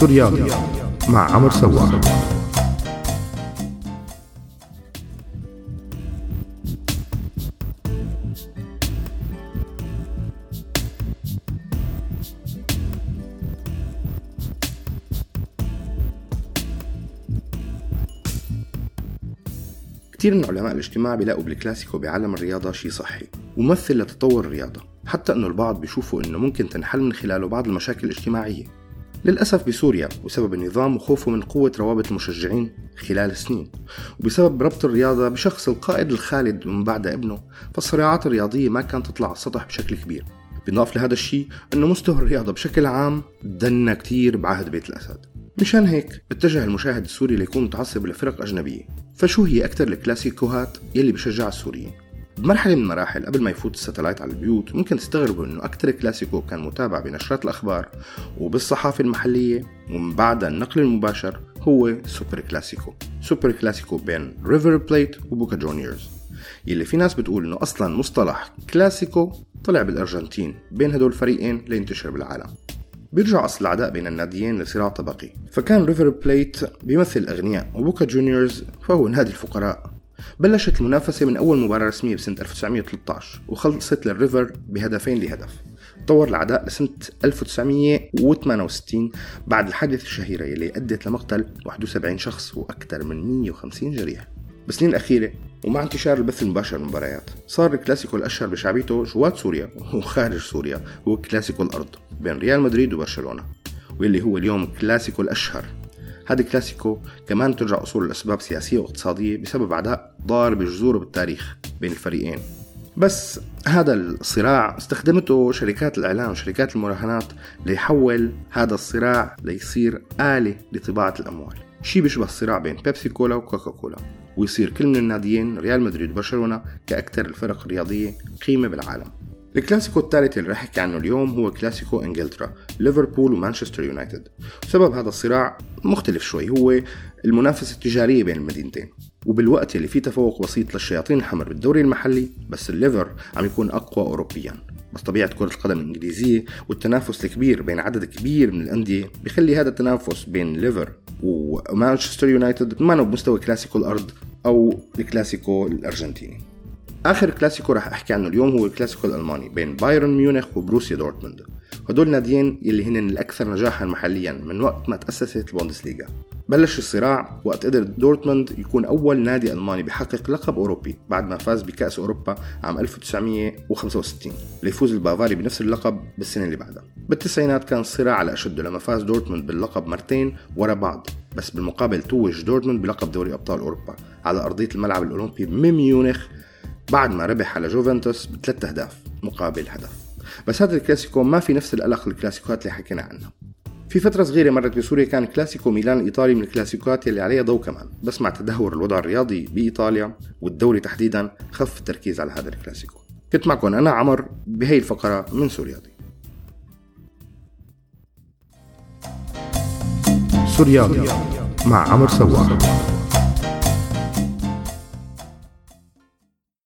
سوريالي مع عمر سوار كثير من علماء الاجتماع بيلاقوا بالكلاسيكو بعالم الرياضة شيء صحي وممثل لتطور الرياضة حتى إنه البعض بيشوفوا إنه ممكن تنحل من خلاله بعض المشاكل الاجتماعية. للأسف بسوريا بسبب النظام وخوفه من قوة روابط المشجعين خلال سنين. وبسبب ربط الرياضة بشخص القائد الخالد ومن بعد ابنه فالصراعات الرياضية ما كانت تطلع على السطح بشكل كبير. بنضاف لهذا الشيء أنه مستوى الرياضة بشكل عام دنا كتير بعهد بيت الأسد. مشان هيك اتجه المشاهد السوري ليكون متعصب لفرق أجنبية. فشو هي أكثر الكلاسيكوهات يلي بشجع السوريين؟ بمرحلة من المراحل قبل ما يفوت الستلايت على البيوت ممكن تستغربوا إنه أكثر كلاسيكو كان متابع بنشرات الأخبار وبالصحافة المحلية ومن بعدها النقل المباشر هو سوبر كلاسيكو. سوبر كلاسيكو بين ريفر بليت وبوكا جونيورز. يلي في ناس بتقول إنه أصلا مصطلح كلاسيكو طلع بالأرجنتين بين هدول الفريقين لينتشر بالعالم. بيرجع أصل العداء بين الناديين لصراع طبقي. فكان ريفر بليت بيمثل الأغنياء وبوكا جونيورز فهو نادي الفقراء. بلشت المنافسة من أول مباراة رسمية بسنة 1913 وخلصت للريفر بهدفين لهدف. تطور العداء لسنة 1968 بعد الحادثة الشهيرة يلي أدت لمقتل 71 شخص وأكثر من 150 جريح بالسنين الأخيرة ومع انتشار البث المباشر للمباريات صار الكلاسيكو الأشهر بشعبيته جوات سوريا وخارج سوريا هو كلاسيكو الأرض بين ريال مدريد وبرشلونة واللي هو اليوم كلاسيكو الأشهر. هذا الكلاسيكو كمان ترجع أصول لأسباب سياسية واقتصادية بسبب عداء ضارب بجذوره بالتاريخ بين الفريقين. بس هذا الصراع استخدمته شركات الإعلام وشركات المراهنات ليحول هذا الصراع ليصير آلة لطباعة الأموال. شيء بيشبه الصراع بين بيبسي كولا وكوكا كولا ويصير كل من الناديين ريال مدريد وبرشلونة كأكثر الفرق الرياضية قيمة بالعالم. الكلاسيكو الثالث اللي رح احكي عنه اليوم هو كلاسيكو انجلترا ليفربول ومانشستر يونايتد سبب هذا الصراع مختلف شوي. هو المنافسة التجارية بين المدينتين. وبالوقت اللي فيه تفوق بسيط للشياطين الحمر بالدوري المحلي بس الليفر عم يكون أقوى أوروبيا. بس طبيعة كرة القدم الإنجليزية والتنافس الكبير بين عدد كبير من الأندية بيخلي هذا التنافس بين ليفر ومانشستر يونايتد ما بمستوى كلاسيكو الأرض أو الكلاسيكو الأرجنتيني. آخر كلاسيكو راح أحكي عنه اليوم هو الكلاسيكو الألماني بين بايرن ميونخ وبروسيا دورتموند. هدول ناديين يلي هن الأكثر نجاحا محليا من وقت ما تأسست البوندسليغا. بلش الصراع وقت قدر دورتموند يكون أول نادي ألماني بيحقق لقب أوروبي بعد ما فاز بكأس أوروبا عام 1965 ليفوز البافاري بنفس اللقب بالسنة اللي بعدها. بالتسعينات كان الصراع على أشده لما فاز دورتموند باللقب مرتين ورا بعض بس بالمقابل توج دورتموند بلقب دوري أبطال أوروبا على أرضية الملعب الأولمبي من ميونخ بعد ما ربح على جوفنتوس بثلاث أهداف مقابل هدف. بس هذا الكلاسيكو ما في نفس ألق الكلاسيكوات اللي حكينا عنها في فترة صغيرة مرت بسوريا كان كلاسيكو ميلان الإيطالي من الكلاسيكوات اللي عليها ضوء كمان. بس مع تدهور الوضع الرياضي بإيطاليا والدوري تحديدا خف التركيز على هذا الكلاسيكو. كنت معكم أنا عمر بهي الفقرة من سوريا ضي سوريالي مع عمر سوار